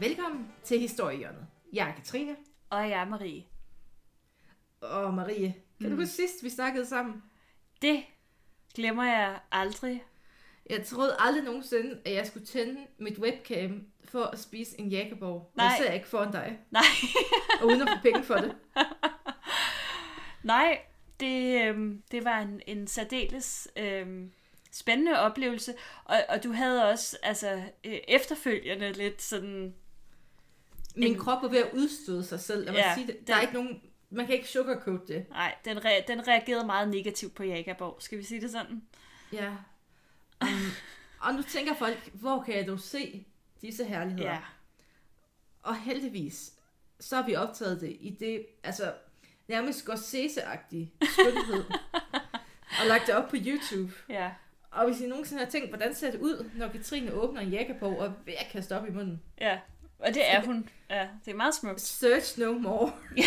Velkommen til Historiehjørnet. Jeg er Katrine. Og jeg er Marie. Og Marie, kan mm. du huske sidst, vi snakkede sammen? Det glemmer jeg aldrig. Jeg troede aldrig nogensinde, at jeg skulle tænde mit webcam for at spise en jækkeborg. Nej. Jeg ser ikke foran dig. Nej. Og uden at få penge for det. Nej, det, øhm, det var en, en særdeles øhm, spændende oplevelse. Og, og du havde også altså, øh, efterfølgende lidt sådan... Min En- krop var ved at udstøde sig selv. Lad mig Ja, sige det. Der er den- ikke nogen... Man kan ikke sugarcoat det. Nej, den, re, den reagerede meget negativt på Jagaborg. Skal vi sige det sådan? Ja. Um, og nu tænker folk, hvor kan jeg dog se disse herligheder? Ja. Og heldigvis, så har vi optaget det i det, altså nærmest Scorsese-agtige skønhed. og lagt det op på YouTube. Ja. Og hvis I nogensinde har tænkt, hvordan ser det ud, når Katrine åbner en jakke på og er ved at kaste op i munden? Ja. Og det er hun. Ja, det er meget smukt. Search no more.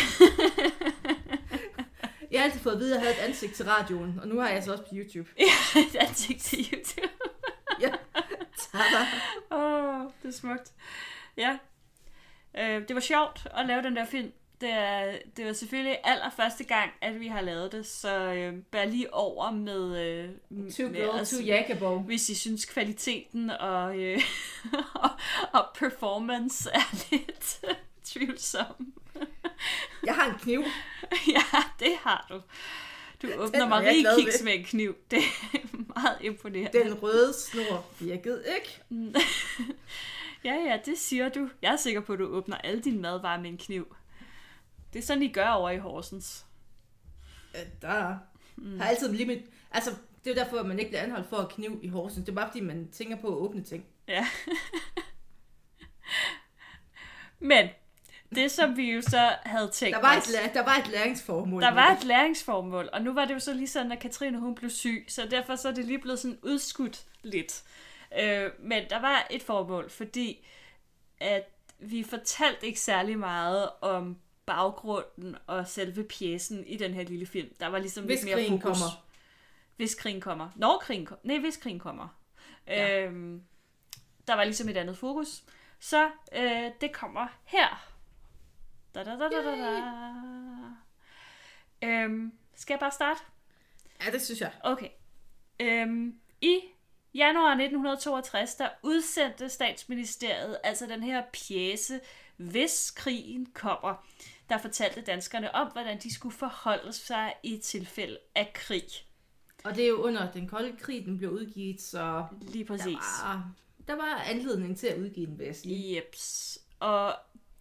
jeg har altid fået at vide, at jeg havde et ansigt til radioen, og nu har jeg så også på YouTube. Ja, et ansigt til YouTube. Ja, tada. Åh, oh, det er smukt. Ja. Øh, det var sjovt at lave den der film. Det, er, det var selvfølgelig allerførste gang, at vi har lavet det, så øh, bær lige over med, øh, Two med girl, os, two jakkebo. hvis I synes kvaliteten og, øh, og, og performance er lidt tvivlsom. Jeg har en kniv. ja, det har du. Du åbner er jeg Marie Kiks med en kniv. Det er meget imponerende. Den røde snor virkede ikke. Ja, ja, det siger du. Jeg er sikker på, at du åbner alle dine madvarer med en kniv. Det er sådan, I gør over i Horsens. Ja, der mm. har altid limit. Altså, det er jo derfor, at man ikke bliver anholdt for at kniv i Horsens. Det er bare fordi, man tænker på at åbne ting. Ja. Men det, som vi jo så havde tænkt Der var, et, læ- der var et læringsformål. der var et læringsformål, og nu var det jo så lige sådan, at Katrine hun blev syg, så derfor så er det lige blevet sådan udskudt lidt. Øh, men der var et formål, fordi at vi fortalte ikke særlig meget om baggrunden og selve pjecen i den her lille film. Der var ligesom Hvis lidt mere krigen fokus. kommer. Hvis krigen kommer. Når krigen kommer. Nej, hvis krigen kommer. Ja. Øhm, der var ligesom et andet fokus. Så øh, det kommer her. Da, da, da, da, da, da. Øhm, skal jeg bare starte? Ja, det synes jeg. Okay. Øhm, I januar 1962, der udsendte statsministeriet altså den her pjæse, Hvis krigen kommer, der fortalte danskerne om, hvordan de skulle forholde sig i tilfælde af krig. Og det er jo under den kolde krig, den blev udgivet, så Lige præcis. der var, der var anledning til at udgive den, sige. Jeps. Og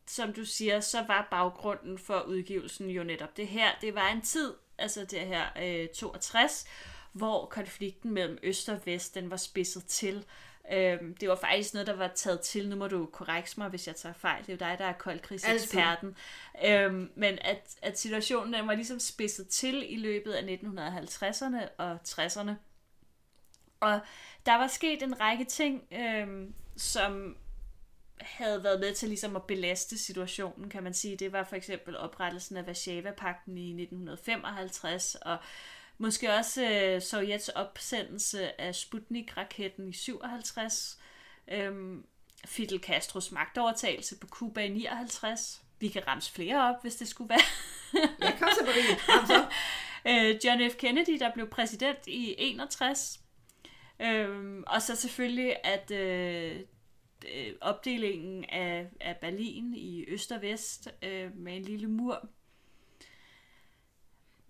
som du siger, så var baggrunden for udgivelsen jo netop det her. Det var en tid, altså det her øh, 62, hvor konflikten mellem øst og vest, den var spidset til. Øhm, det var faktisk noget, der var taget til. Nu må du korrekse mig, hvis jeg tager fejl. Det er jo dig, der er koldkrigseksperten. Øhm, men at, at situationen den var ligesom spidset til i løbet af 1950'erne og 60'erne. Og der var sket en række ting, øhm, som havde været med til ligesom at belaste situationen, kan man sige. Det var for eksempel oprettelsen af Varsava-pakten i 1955, og måske også øh, Sovjets opsendelse af Sputnik-raketten i 57, øhm, Fidel Castros magtovertagelse på Cuba i 59. Vi kan ramse flere op, hvis det skulle være. Ja, kom så, Marie. Øh, John F. Kennedy, der blev præsident i 61. Øhm, og så selvfølgelig, at øh, øh, opdelingen af, af Berlin i øst og vest øh, med en lille mur.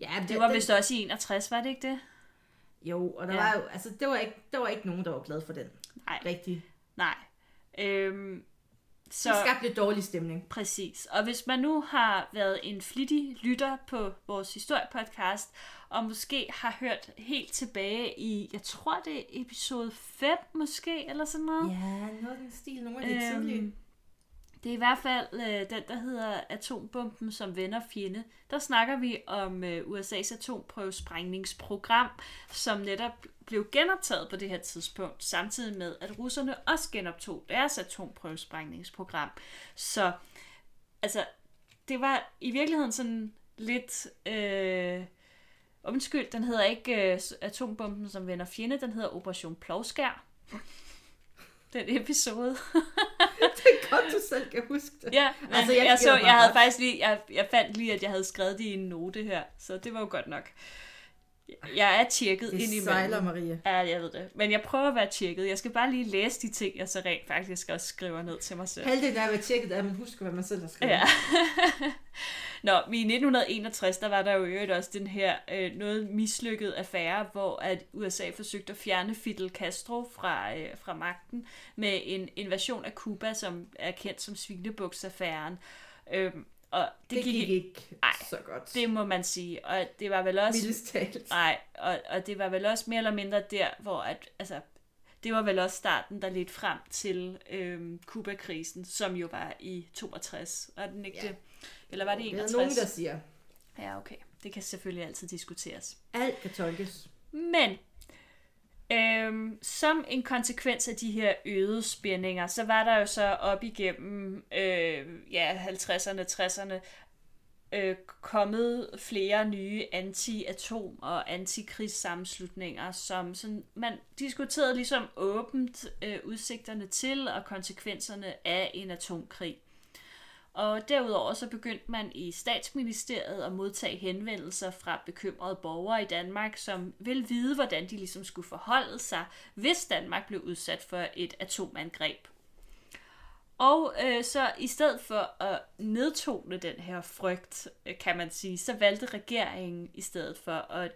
Ja, men Det var vist også i 61, var det ikke det? Jo, og der Ja. var jo, altså, det var, ikke, der var ikke nogen, der var glad for den. Nej, Rigtig. nej. Øhm, Så så det skabte lidt dårlig stemning. præcis. Og hvis man nu har været en flittig lytter på vores historiepodcast, og måske har hørt helt tilbage i, jeg tror det er episode 5 måske, eller sådan noget. Ja, noget af den stil, nogle af de øhm, tidlige. Det er i hvert fald øh, den, der hedder Atombomben som venner fjende. Der snakker vi om øh, USA's atomprøvesprængningsprogram, som netop blev genoptaget på det her tidspunkt, samtidig med, at russerne også genoptog deres atomprøvesprængningsprogram. Så altså, det var i virkeligheden sådan lidt... Øh, undskyld, den hedder ikke øh, Atombomben som venner fjende, den hedder Operation Plovskær. Den episode. det godt, du selv kan huske det. Ja, men Altså, altså, jeg jeg, så, jeg havde faktisk lige, jeg, jeg fandt lige, at jeg havde skrevet det i en note her, så det var jo godt nok. Jeg er tjekket ind imellem. sejler, Maria. Ja, jeg ved det. Men jeg prøver at være tjekket. Jeg skal bare lige læse de ting, jeg så rent faktisk også skriver ned til mig selv. Halvdelen af at være tjekket, er, at man husker, hvad man selv har skrevet. Ja. Nå, i 1961, der var der jo i øvrigt også den her øh, noget mislykket affære, hvor at USA forsøgte at fjerne Fidel Castro fra, øh, fra magten med en invasion af Cuba, som er kendt som Svinebuksaffæren. Øhm, og det, Det, det gik ikke Ej, så godt. det må man sige. Og det var vel også... Nej, og, og det var vel også mere eller mindre der, hvor at, altså, det var vel også starten, der ledte frem til øhm, Kuba-krisen, som jo var i 62. Var den ikke Ja. det? Eller var det Det er 61? nogen, der siger, Ja, okay. Det kan selvfølgelig altid diskuteres. alt kan tolkes. Men øhm, som en konsekvens af de her øgede spændinger, så var der jo så op igennem øh, ja, 50'erne, 60'erne øh, kommet flere nye anti-atom- og antikrigssammenslutninger, som sådan, man diskuterede ligesom åbent øh, udsigterne til og konsekvenserne af en atomkrig. Og derudover så begyndte man i statsministeriet at modtage henvendelser fra bekymrede borgere i Danmark, som ville vide, hvordan de ligesom skulle forholde sig, hvis Danmark blev udsat for et atomangreb. Og øh, så i stedet for at nedtone den her frygt, øh, kan man sige, så valgte regeringen i stedet for at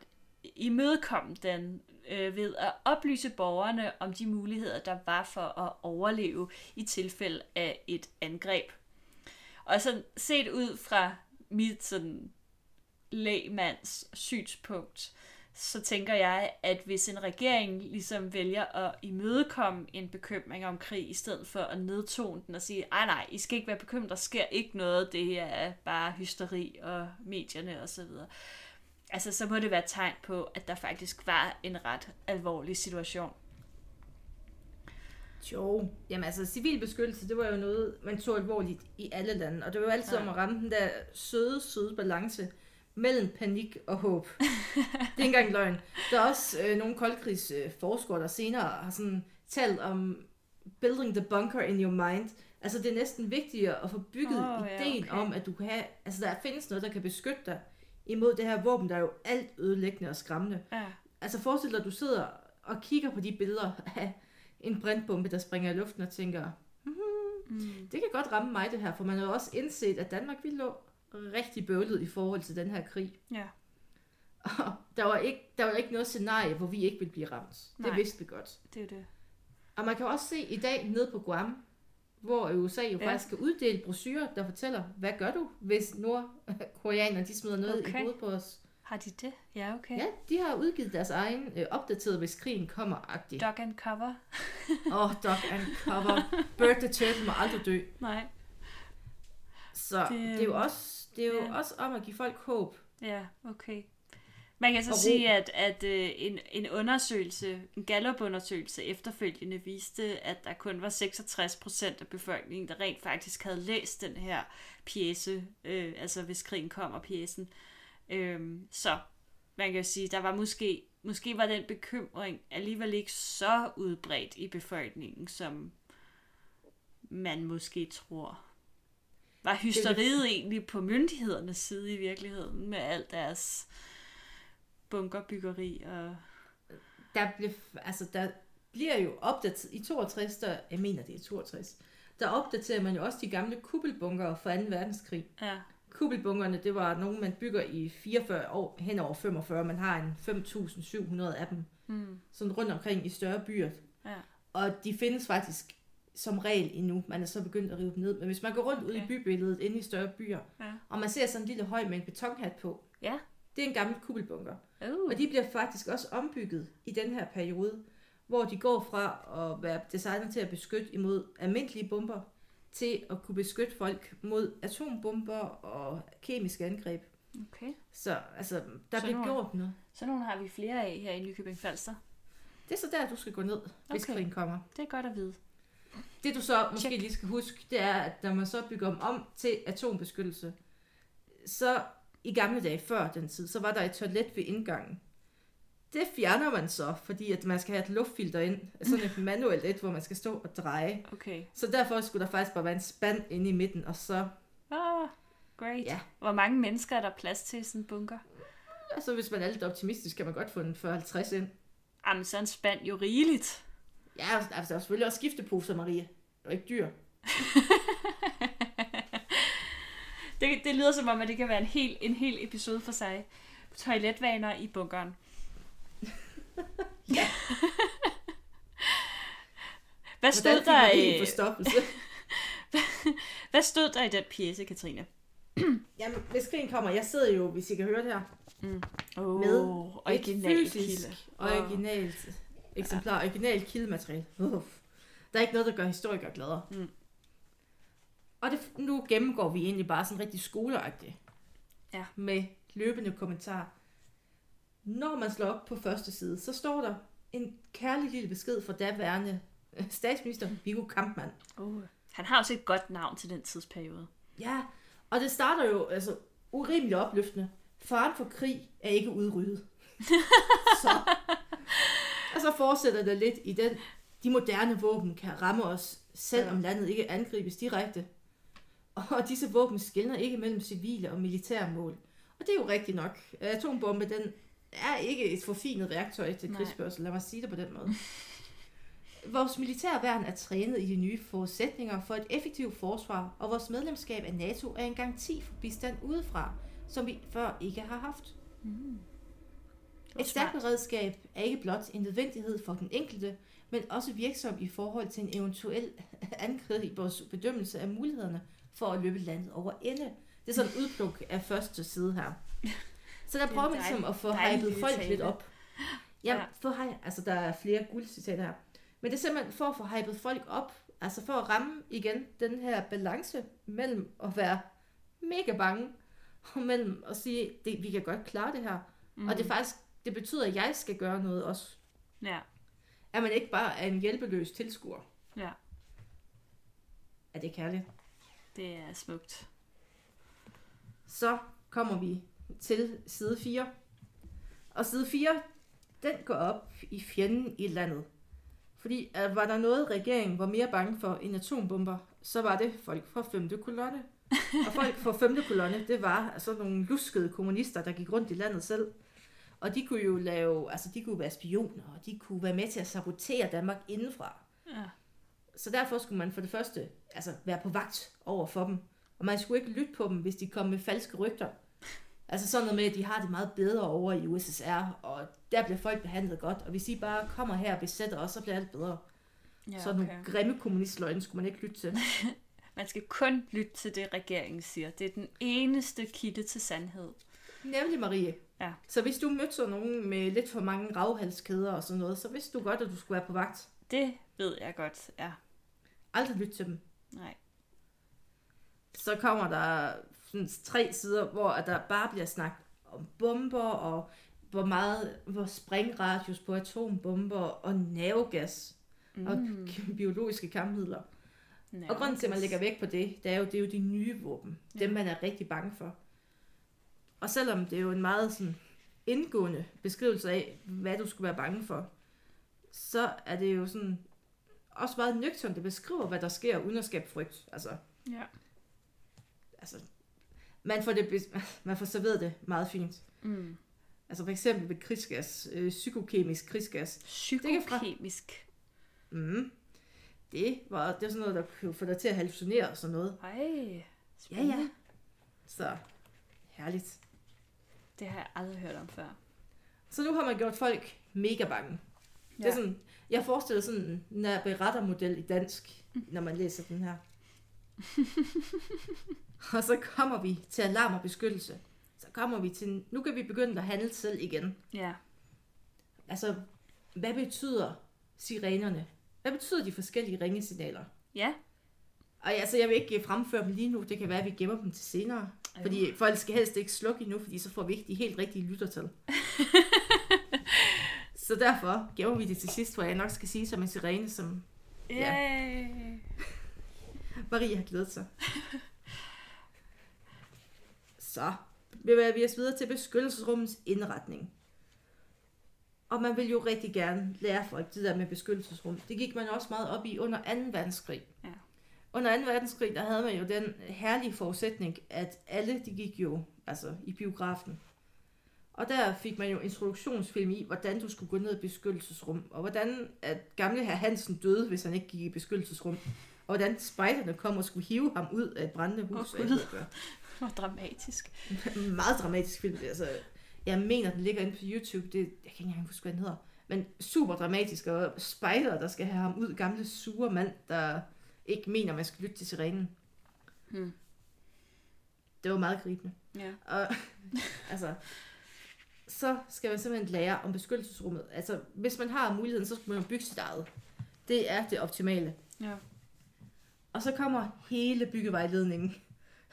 imødekomme den øh, ved at oplyse borgerne om de muligheder, der var for at overleve i tilfælde af et angreb. Og sådan set ud fra mit sådan lægmands synspunkt, så tænker jeg, at hvis en regering ligesom vælger at imødekomme en bekymring om krig, i stedet for at nedtone den og sige, ej nej, I skal ikke være bekymret, der sker ikke noget, det er bare hysteri og medierne osv., altså så må det være et tegn på, at der faktisk var en ret alvorlig situation. Jo, jamen altså civil beskyttelse, det var jo noget, man tog alvorligt i alle lande. Og det var jo altid Ja. om at ramme den der søde, søde balance mellem panik og håb. det er ikke engang løgn. Der er også øh, nogle koldkrigsforskere, der senere har sådan talt om building the bunker in your mind. Altså det er næsten vigtigere at få bygget oh, ja, ideen okay. om, at du kan have, altså der findes noget, der kan beskytte dig imod det her våben, der er jo alt ødelæggende og skræmmende. Ja. Altså forestil dig, at du sidder og kigger på de billeder af en brandbombe, der springer i luften og tænker, Mm. det kan godt ramme mig det her, for man har også indset, at Danmark vi lå rigtig bøvlet i forhold til den her krig. Ja. Og der var ikke, der var ikke noget scenarie, hvor vi ikke ville blive ramt. Det Nej. vidste vi godt. Det er det. Og man kan også se i dag nede på Guam, hvor USA jo Ja. faktisk skal uddele brochurer, der fortæller, hvad gør du, hvis nordkoreanerne de smider noget. Okay. i hovedet på os. Har de det? Ja, okay. Ja, de har udgivet deres egen øh, opdateret, hvis krigen kommer-agtigt. Dog and cover? Åh, oh, Doc and Cover. Bird the Turtle må aldrig dø. Nej. Så Det, det, er jo også, det er jo ja. også om at give folk håb. Ja, okay. Man kan så sige, at, at øh, en, en undersøgelse, en Gallup-undersøgelse efterfølgende viste, at der kun var 66 procent af befolkningen, der rent faktisk havde læst den her pjæse, øh, altså hvis krigen kommer pjæsen. Øhm, så man kan jo sige, der var måske, måske var den bekymring alligevel ikke så udbredt i befolkningen, som man måske tror. Var hysteriet egentlig på myndighedernes side i virkeligheden med alt deres bunkerbyggeri og... Der, blev, altså, der bliver jo opdateret i 62, der, jeg mener det er 62, der opdaterer man jo også de gamle kuppelbunker fra 2. verdenskrig. Ja, Kuppelbunkerne, det var nogle, man bygger i 44 år, hen over 45. Man har en 5.700 af dem, mm, sådan rundt omkring i større byer. ja, Og de findes faktisk som regel endnu. Man er så begyndt at rive dem ned. Men hvis man går rundt okay. ud i bybilledet inde i større byer, ja. og man ser sådan en lille høj med en betonhat på, Ja. det er en gammel kuppelbunker. Uh, Og de bliver faktisk også ombygget i den her periode, hvor de går fra at være designet til at beskytte imod almindelige bomber, til at kunne beskytte folk mod atombomber og kemiske angreb. okay. Så altså, der Så bliver gjort noget. Så nogle har vi flere af her i Nykøbing Falster. Det er så der, du skal gå ned, hvis Okay. krigen kommer. Det er godt at vide. Det du så måske Check. lige skal huske, det er, at når man så bygger dem om til atombeskyttelse, så i gamle dage, før den tid, så var der et toilet ved indgangen. Det fjerner man så, fordi at man skal have et luftfilter ind. Sådan et manuelt et, hvor man skal stå og dreje. Okay. Så derfor skulle der faktisk bare være en spand inde i midten, og så, Ah, great. Ja. Hvor mange mennesker er der plads til i sådan en bunker? altså hvis man er lidt optimistisk, kan man godt få en 40-50 ind. Jamen, så er en spand jo rigeligt. Ja, altså der er selvfølgelig også skifteposer, Marie. Det er ikke dyr. Det, det lyder som om, at det kan være en hel, en hel episode for sig. Toiletvaner i bunkeren. Ja. Hvad stod, Hvordan der, forstoppelse? hvad stod der i den pjæse, Katrine? Jamen, hvis krigen kommer, jeg sidder jo, hvis I kan høre det her, Oh, med original et fysisk, kilde. originalt eksemplar, originalt kildemateriale. Uff. Der er ikke noget, der gør historikere gladere. Mm. Og det, nu gennemgår vi egentlig bare sådan rigtig skoleagtigt. Ja. Med løbende kommentar. Når man slår op på første side, så står der en kærlig lille besked fra daværende øh, statsminister Viggo Kampmann. Oh. Han har også et godt navn til den tidsperiode. Ja, og det starter jo altså urimeligt opløftende. Faren for krig er ikke udryddet. så. Og så fortsætter det lidt i den, de moderne våben kan ramme os, selvom landet ikke angribes direkte. Og disse våben skiller ikke mellem civile og militære mål. Og det er jo rigtigt nok. Atombombe, den er ikke et forfinet værktøj til krigsførsel. Lad mig sige det på den måde. Vores militærværn er trænet i de nye forudsætninger for et effektivt forsvar, og vores medlemskab af NATO er en garanti for bistand udefra, som vi før ikke har haft. var Et stærkt beredskab er ikke blot en nødvendighed for den enkelte, men også virksom i forhold til en eventuel angreb vores bedømmelse af mulighederne for at løbe landet over ende. Det er sådan et udpluk af første side her. Så der er prøver man ligesom at få hypet folk tale. lidt op. Ja, Ja. for altså der er flere guldcitater her. Men det er simpelthen for at få hypet folk op, altså for at ramme igen den her balance mellem at være mega bange, og mellem at sige, det, vi kan godt klare det her. Mm. Og det er faktisk, det betyder, at jeg skal gøre noget også. Ja, At man ikke bare er en hjælpeløs tilskuer. ja. Er det kærligt? Det er smukt. Så kommer vi til side 4. Og side 4, den går op i fjenden i landet. Fordi at var der noget, regeringen var mere bange for end atombomber, så var det folk fra 5. kolonne. Og folk fra 5. kolonne, det var altså nogle luskede kommunister, der gik rundt i landet selv. Og de kunne jo lave, altså de kunne være spioner, og de kunne være med til at sabotere Danmark indenfra. Ja. Så derfor skulle man for det første altså, være på vagt over for dem. Og man skulle ikke lytte på dem, hvis de kom med falske rygter. Altså sådan noget med, at de har det meget bedre over i USSR, og der bliver folk behandlet godt. Og hvis de bare kommer her og besætter os, så bliver alt bedre. Ja, Ja, så nogle grimme kommunistløgne skulle man ikke lytte til. Man skal kun lytte til det, regeringen siger. Det er den eneste kilde til sandhed. Nemlig Marie. Ja. Så hvis du mødte sådan nogen med lidt for mange ravhalskæder og sådan noget, så vidste du godt, at du skulle være på vagt. Det ved jeg godt, ja. Aldrig lytte til dem. Nej. så kommer der sådan tre sider, hvor at der bare bliver snakket om bomber, og hvor meget, hvor springradius på atombomber, og nervegas, mm. og biologiske kampmidler. Ja, Og grunden til, at man lægger vægt på det, det er jo, det er jo de nye våben. Dem, man er rigtig bange for. Og selvom det er jo en meget sådan indgående beskrivelse af, hvad du skulle være bange for, så er det jo sådan også meget nøgternt, det beskriver, hvad der sker, uden at skabe frygt. Altså, Ja. altså, man får, det, man får serveret det meget fint. Mm. Altså for eksempel ved krigsgas, øh, psykokemisk krigsgas. kan fra- Psykokemisk. Mm. Det var det var sådan noget, der kunne få dig til at hallucinere og sådan noget. Ej, Ja, spændende. ja. Så herligt. Det har jeg aldrig hørt om før. Så nu har man gjort folk mega bange. Ja. Det er sådan, jeg forestiller sådan en berettermodel i dansk, når man læser den her. og så kommer vi til alarm og beskyttelse. Så kommer vi til, nu kan vi begynde at handle selv igen. Ja. Altså, hvad betyder sirenerne? Hvad betyder de forskellige ringesignaler? Ja. Og altså, jeg vil ikke fremføre dem lige nu. Det kan være, at vi gemmer dem til senere. Fordi folk skal helst ikke slukke endnu, fordi så får vi ikke de helt rigtige lyttertal. så derfor gemmer vi det til sidst, hvor jeg nok skal sige som en sirene, som Yay. Marie har glædet sig. Så bevæger vi os videre til beskyttelsesrummets indretning. Og man vil jo rigtig gerne lære folk det der med beskyttelsesrum. Det gik man også meget op i under 2. verdenskrig. Ja. Under 2. verdenskrig, der havde man jo den herlige forudsætning, at alle de gik jo altså, i biografen. Og der fik man jo introduktionsfilm i, hvordan du skulle gå ned i beskyttelsesrum, og hvordan at gamle herr Hansen døde, hvis han ikke gik i beskyttelsesrum. Og hvordan spejderne kom og skulle hive ham ud af et brændende hus. Åh, Hvor dramatisk. meget dramatisk film. Altså, jeg mener, den ligger inde på YouTube. Det, jeg kan ikke engang huske, hvad den hedder. Men super dramatisk, og spider, der skal have ham ud. Gamle, sure mand, der ikke mener, man skal lytte til sirenen. Hmm. Det var meget gribende. Ja. Og altså, så skal man simpelthen lære om beskyttelsesrummet. Altså, hvis man har muligheden, så skal man bygge sit eget. Det er det optimale. ja. Og så kommer hele byggevejledningen.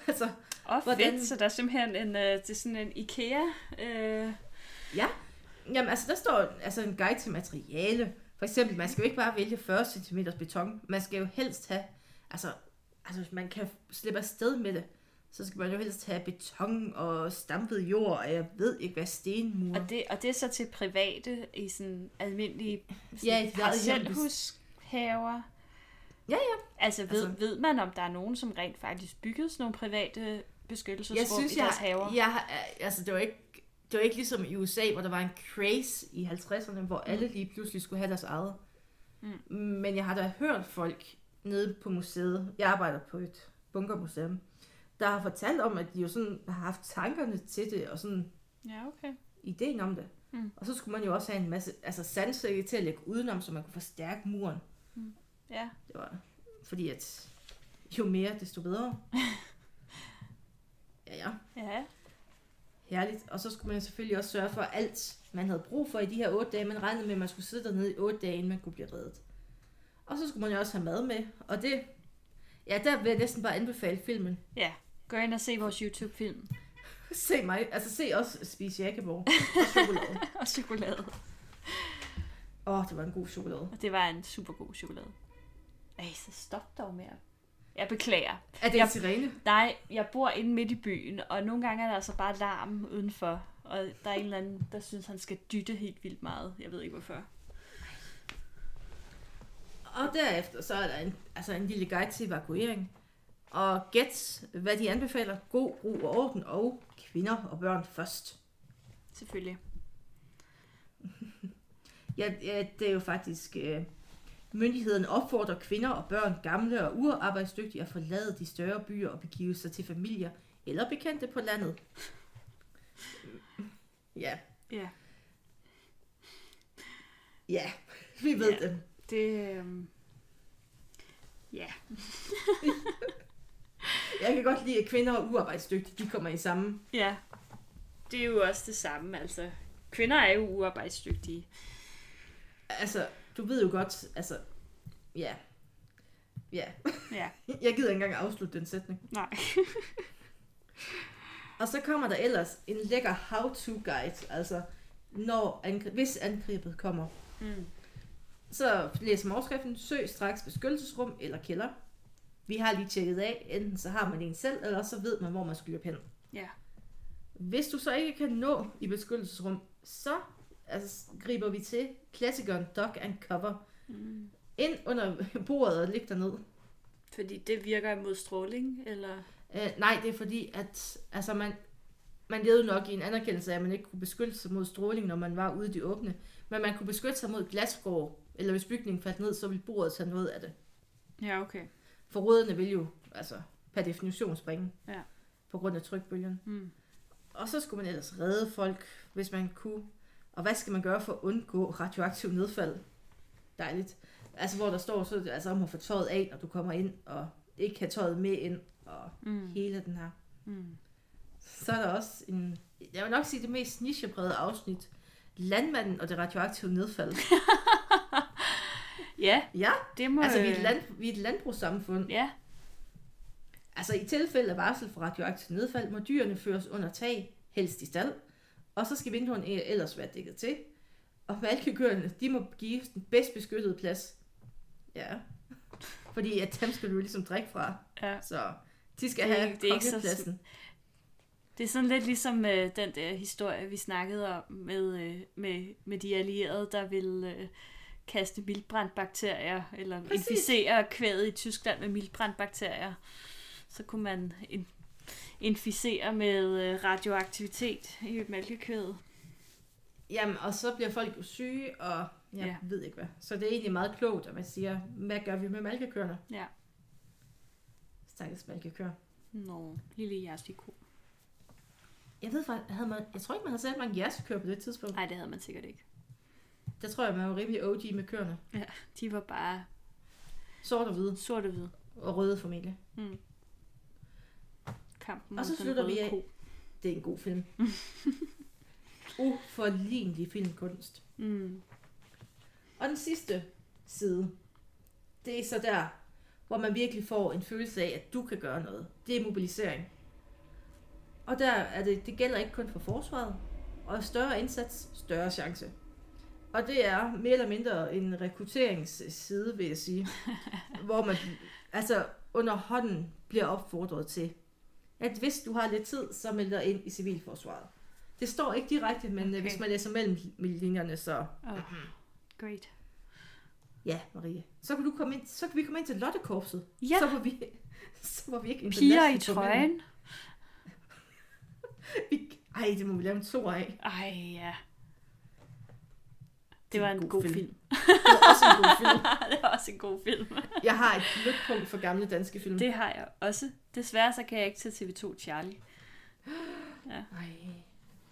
altså, Og Hvordan- fedt, så der er simpelthen en, øh, det er sådan en IKEA. Øh, Ja, jamen altså der står altså en guide til materiale. For eksempel, man skal jo ikke bare vælge 40 cm beton. Man skal jo helst have, altså, altså hvis man kan slippe afsted med det, så skal man jo helst have beton og stampet jord, og jeg ved ikke hvad, stenmure. og, det, og det er så til private i sådan almindelige sådan Ja, parcelhushaver. Ja, ja. Altså ved, Altså- ved man, om der er nogen, som rent faktisk byggede sådan nogle private beskyttelsesrum Jeg synes, i deres jeg, haver? jeg, altså det var ikke, det var ikke ligesom i USA, hvor der var en craze i 50'erne, hvor alle lige pludselig skulle have deres eget. Mm. Men jeg har da hørt folk nede på museet, jeg arbejder på et bunkermuseum, der har fortalt om, at de jo sådan har haft tankerne til det, og sådan Ja, okay. ideen om det. Mm. Og så skulle man jo også have en masse altså sandsække til at lægge udenom, så man kunne forstærke muren. Ja. Det var fordi, at jo mere, desto bedre. Ja, ja. Ja. Herligt. Og så skulle man selvfølgelig også sørge for alt, man havde brug for i de her otte dage. Man regnede med, at man skulle sidde dernede i otte dage, inden man kunne blive reddet. Og så skulle man jo også have mad med. Og det, ja, der vil jeg næsten bare anbefale filmen. Ja. Gå ind og se vores YouTube-film. Se mig, altså se også Spise Jakkeborg og chokolade. og chokolade. Åh, oh, det var en god chokolade. Og det var en super god chokolade. Ej, så stop dog med at- Jeg beklager. Er det Jeg- en sirene? Nej, jeg bor inde midt i byen, og nogle gange er der altså bare larm udenfor. Og der er en eller anden, der synes, han skal dytte helt vildt meget. Jeg ved ikke hvorfor. Og derefter så er der en, altså en lille guide til evakuering. Og gæt, hvad de anbefaler. God ro og orden og kvinder og børn først. Selvfølgelig. Ja, ja det er jo faktisk... Øh, myndigheden opfordrer kvinder og børn, gamle og uarbejdsdygtige at forlade de større byer og begive sig til familier eller bekendte på landet. Ja, Ja. ja, vi ved Ja. det. Det... øhm, Ja. Jeg kan godt lide, at kvinder og uarbejdsdygtige, de kommer i samme. Ja. Det er jo også det samme, altså. Kvinder er jo uarbejdsdygtige. Altså, du ved jo godt, altså, ja. Ja, Ja. jeg gider ikke engang afslutte den sætning. Nej. Og så kommer der ellers en lækker how-to-guide, altså når angri- hvis angrebet kommer. Mm. Så læser man overskriften, søg straks beskyttelsesrum eller kælder. Vi har lige tjekket af, enten så har man en selv, eller så ved man, hvor man skal løbe hen. Ja. Hvis du så ikke kan nå i beskyttelsesrum, så altså, griber vi til klassikeren Dog and Cover. Mm. Ind under bordet og ligge derned. Fordi det virker imod stråling, eller... Uh, nej, det er fordi, at altså, man, man levede nok i en anerkendelse af, at man ikke kunne beskytte sig mod stråling, når man var ude i de åbne. Men man kunne beskytte sig mod glasgård, eller hvis bygningen faldt ned, så ville bordet tage noget af det. Ja, okay. For rødderne vil jo altså, per definition springe Ja. på grund af trykbølgen. Mm. Og så skulle man ellers redde folk, hvis man kunne. Og hvad skal man gøre for at undgå radioaktiv nedfald? Dejligt. Altså hvor der står, så altså om at få tøjet af, når du kommer ind, og ikke have tøjet med ind, og Mm. hele den her. Mm. Så er der også en, jeg vil nok sige det mest nichebrede afsnit, Landmanden og det radioaktive nedfald. Ja, Ja, det må... altså vi er et, land, vi er et landbrugssamfund. Ja, Altså i tilfælde af varsel for radioaktivt nedfald, må dyrene føres under tag, helst i stald, og så skal vinduerne ellers være dækket til. Og malkekøerne, de må give den bedst beskyttede plads. Ja. Fordi at dem skal du ligesom drikke fra. ja. Så de skal Det have det er ikke så. Det er sådan lidt ligesom øh, den der historie, vi snakkede om med, øh, med, med de allierede, der ville øh, kaste mildbrandbakterier, eller Præcis. inficere kvædet i Tyskland med mildbrandbakterier. Så kunne man in, inficere med øh, radioaktivitet i mælkekvædet. Jamen, og så bliver folk jo syge, og jeg Ja. ved ikke hvad. Så det er egentlig meget klogt, at man siger, hvad gør vi med malkekøerne? Ja. Stakkels malkekør. Nå, lille jersikko. Jeg ved faktisk, havde man, jeg tror ikke, man havde sat mange jersekør på det tidspunkt. Nej, det havde man sikkert ikke. Der tror jeg, man var rimelig OG med køerne. Ja, de var bare Sort og hvide, sort og hvid. og røde formentlig. Mm. Kampen Og så slutter vi af. ko. Det er en god film. Uforlignelig filmkunst. Mm. Og den sidste side, det er så der, hvor man virkelig får en følelse af, at du kan gøre noget. Det er mobilisering. Og der er det, det gælder ikke kun for forsvaret. Og større indsats, større chance. Og det er mere eller mindre en rekrutteringsside, vil jeg sige. hvor man altså under hånden bliver opfordret til, at hvis du har lidt tid, så meld dig ind i civilforsvaret. Det står ikke direkte, men okay. Okay. hvis man læser mellem linjerne, så Oh, great. Ja, Marie. Så kan, du komme ind, så kan vi komme ind til Lottekorpset. Ja, Så var vi, så var vi ikke piger i trøjen. Vi, ej, det må vi lave en to af. Ej, ja. Det var en god film. Det var også en god film. det var også en god film. Jeg har et lytpunkt for gamle danske film. Det har jeg også. Desværre så kan jeg ikke til TV2 Charlie. Ej.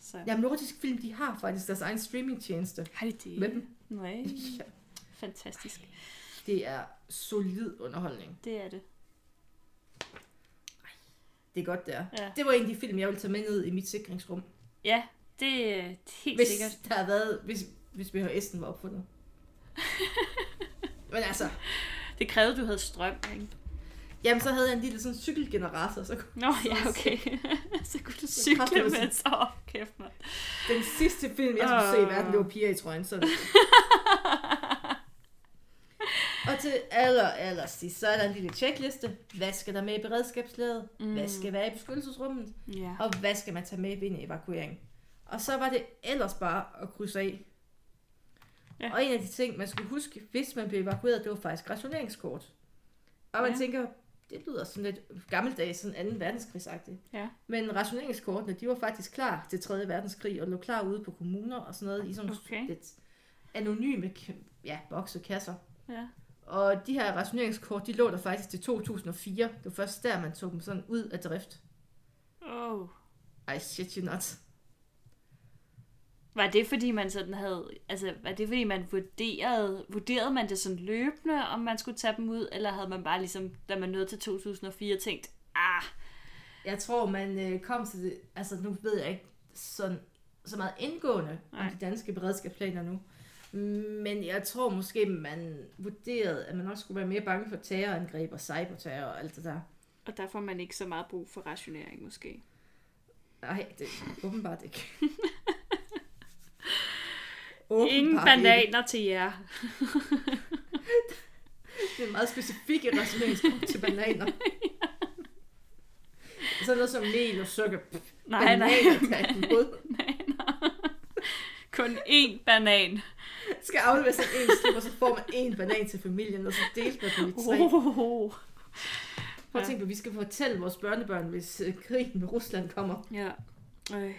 Så. Ja, nordisk film, de har faktisk deres egen streamingtjeneste. Har de det? Med dem. Nej, Ja, fantastisk. det er solid underholdning. Det er det. Det er godt, det er. Ja, Det var en af de film, jeg ville tage med ned i mit sikringsrum. ja det er helt Hvis sikkert. der havde været, hvis, hvis VHS'en var opfundet. Men altså, Det krævede, du havde strøm, ikke? jamen så havde jeg en lille sådan cykelgenerator, så kunne Nå, ja, okay. så kunne du cykle med sådan- så kæft, mand. Den sidste film, jeg skulle se i verden, det var Piger i trøjen. Så og til aller, aller sidst, så er der en lille checkliste. Hvad skal der med i beredskabslaget? Mm. Hvad skal være i beskyttelsesrummet? Ja. Og hvad skal man tage med ved en evakuering? Og så var det ellers bare at krydse af. Ja. Og en af de ting, man skulle huske, hvis man blev evakueret, det var faktisk rationeringskort. Og man Ja. tænker, det lyder sådan lidt gammeldags, sådan 2. verdenskrigsagtigt. Ja. Men rationeringskortene, de var faktisk klar til 3. verdenskrig, og lå klar ude på kommuner og sådan noget, i sådan Okay. lidt anonyme ja, boksekasser. Ja. Og de her rationeringskort, de lå der faktisk til 2004. Det var først der, man tog dem sådan ud af drift. Oh. Ej, shit you not. Var det fordi man sådan havde, altså var det fordi man vurderede, vurderede man det sådan løbende, om man skulle tage dem ud, eller havde man bare ligesom, da man nåede til 2004, tænkt, ah, Jeg tror, man øh, kom til det, altså nu ved jeg ikke sådan, så meget indgående Nej. om de danske beredskabsplaner nu. Men jeg tror måske, man vurderede, at man også skulle være mere bange for terrorangreb og cyberterror og alt det der. og der får man ikke så meget brug for rationering måske. Nej, det er åbenbart ikke. Ingen Åbenbart ikke. bananer til jer. Det er meget specifikke rationeringskort til bananer. Sådan noget som mel og sukker. Pff, Nej, nej, bananer imod. bananer. Kun én banan. Skal aflevere sig en slip, og så får man en banan til familien, og så deles man den i tre. Oh. Prøv at tænke på, at vi skal fortælle vores børnebørn, hvis øh, krigen med Rusland kommer. Ja. Øj,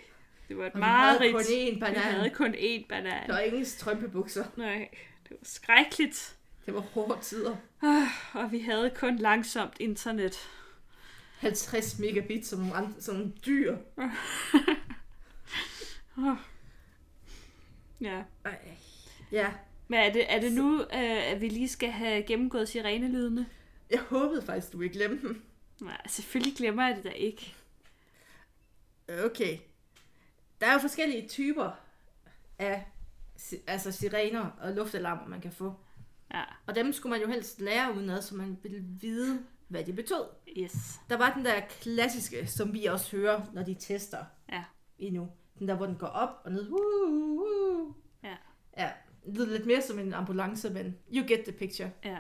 det var et Og vi havde meget kun én Vi banan. havde kun én banan. Der var ingen strømpebukser. Nej, det var skrækkeligt. Det var hårde tider. Ah, Og vi havde kun langsomt internet. 50 megabit som nogle, andre, som nogle dyr. Ja. Ej. Ja, Men er det, er det nu, øh, at vi lige skal have gennemgået sirenelydene? jeg håbede faktisk, du ville glemme dem. Nej, selvfølgelig glemmer jeg det da ikke. Okay. Der er jo forskellige typer af altså sirener og luftalarmer, man kan få. Ja, Og dem skulle man jo helst lære udenad, så man ville vide, hvad de betød. yes. Der var den der klassiske, som vi også hører, når de tester Ja. endnu. Den der, hvor den går op og ned. Ja. Ja, det lyder lidt mere som en ambulance, men you get the picture. Ja.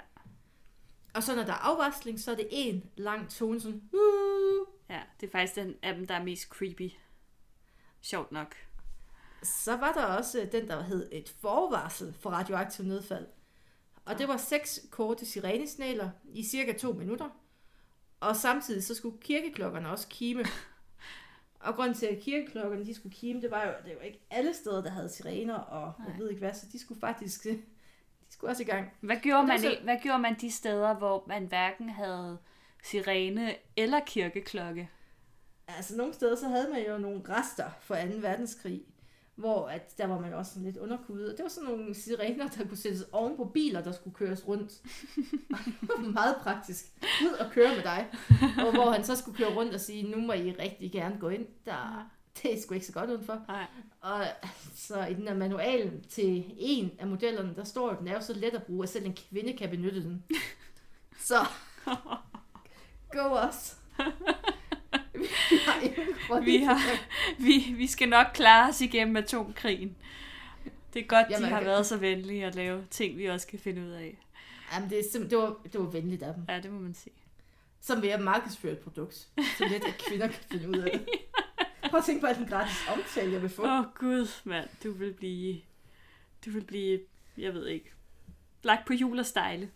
Og så når der er afvarsling, så er det en lang tone, sådan, Ja, det er faktisk den af dem, der er mest creepy. Sjovt nok. Så var der også øh, den, der hed et forvarsel for radioaktiv nedfald. Og det var seks korte sirenesignaler i cirka to minutter. Og samtidig så skulle kirkeklokkerne også kime. Og grunden til, at kirkeklokkerne de skulle kime, det var jo, det var ikke alle steder, der havde sirener, og jeg Nej. ved ikke hvad, så de skulle faktisk, de skulle også i gang. Hvad gjorde, man, så- hvad gjorde man de steder, hvor man hverken havde sirene eller kirkeklokke? Altså nogle steder, så havde man jo nogle rester fra 2. verdenskrig, hvor at der var man også sådan lidt underkudet. Og det var sådan nogle sirener, der kunne sættes oven på biler, der skulle køres rundt. Det var meget praktisk. Ud og køre med dig. Og hvor han så skulle køre rundt og sige, nu må I rigtig gerne gå ind. Der, det er sgu ikke så godt udenfor. Nej. Og så i den her manualen til en af modellerne, der står, at den er jo så let at bruge, at selv en kvinde kan benytte den. Så, go os. Grund Vi har- Vi, vi skal nok klare os igennem atomkrigen. Det er godt, Jamen, de har okay. været så venlige at lave ting, vi også kan finde ud af. Jamen, det, er simpelthen, det, var, det var venligt af dem. Ja, det må man sige. Som ved at markedsføre et produkt. Så let, at kvinder kan finde ud af det. Prøv at tænke på, at den gratis omtale, jeg vil få. Åh oh, gud, mand. Du vil blive... Du vil blive... Jeg ved ikke. Lagt på jul og stejle.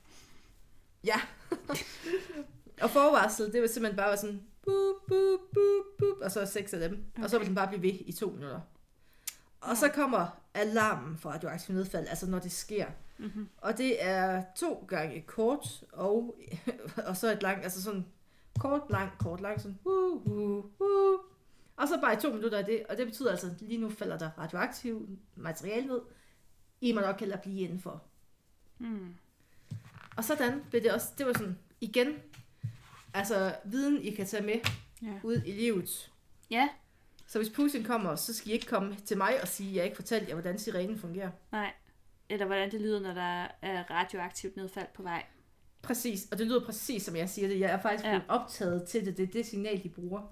Ja. og forvarslet, det var simpelthen bare sådan, boop, boop, boop, boop, og så er seks af dem. Okay. Og så vil den bare blive ved i to minutter. Og Ja. så kommer alarmen for radioaktiv nedfald, altså når det sker. Mm-hmm. Og det er to gange kort, og, og så et langt, altså sådan kort, lang, kort, lang, sådan uh, uh, uh. Og så bare i to minutter af det, og det betyder altså, at lige nu falder der radioaktiv materiale ned. I må nok hellere blive indenfor. Mm. Og sådan blev det også, det var sådan, igen, altså viden, I kan tage med Ja. ud i livet. ja, Så hvis Putin kommer, så skal I ikke komme til mig og sige, at jeg ikke fortalte jer, hvordan sirenen fungerer. nej. Eller hvordan det lyder, når der er radioaktivt nedfald på vej. Præcis, og det lyder præcis, som jeg siger det. Jeg er faktisk Ja. blevet optaget til det. Det er det signal, de bruger.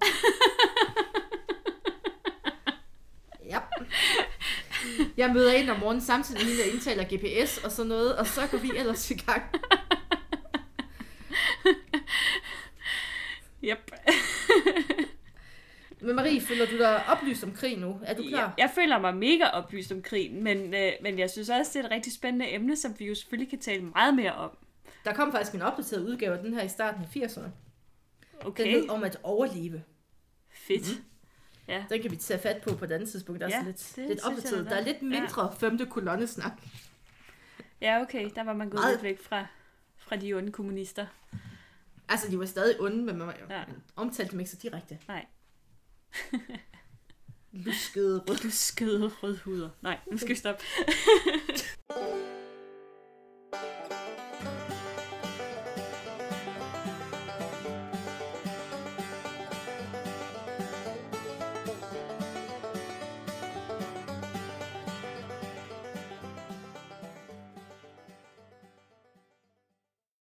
ja. Jeg møder ind om morgenen samtidig med hende, der indtaler GPS og sådan noget, og så går vi ellers i gang. Yep. Men Marie, føler du dig oplyst om krig nu? Er du klar? Jeg, jeg føler mig mega oplyst om krigen, men, øh, men jeg synes også, det er et rigtig spændende emne, som vi jo selvfølgelig kan tale meget mere om. Der kom faktisk en opdateret udgave af den her i starten af 80'erne. Den Okay, hed om at overleve. fedt. Den kan vi tage fat på på et andet tidspunkt. Der er Ja, ja, lidt, det lidt synes jeg, opdateret. der Der er. lidt mindre ja. femte kolonnesnak. Ja, okay, der var man gået Meget- lidt væk fra, fra de onde kommunister. Altså, de var stadig onde, men man, Ja. ja. omtalte dem ikke så direkte. Nej. Luskede rød. Du skøde rødhuder. Nej, nu skal vi stoppe.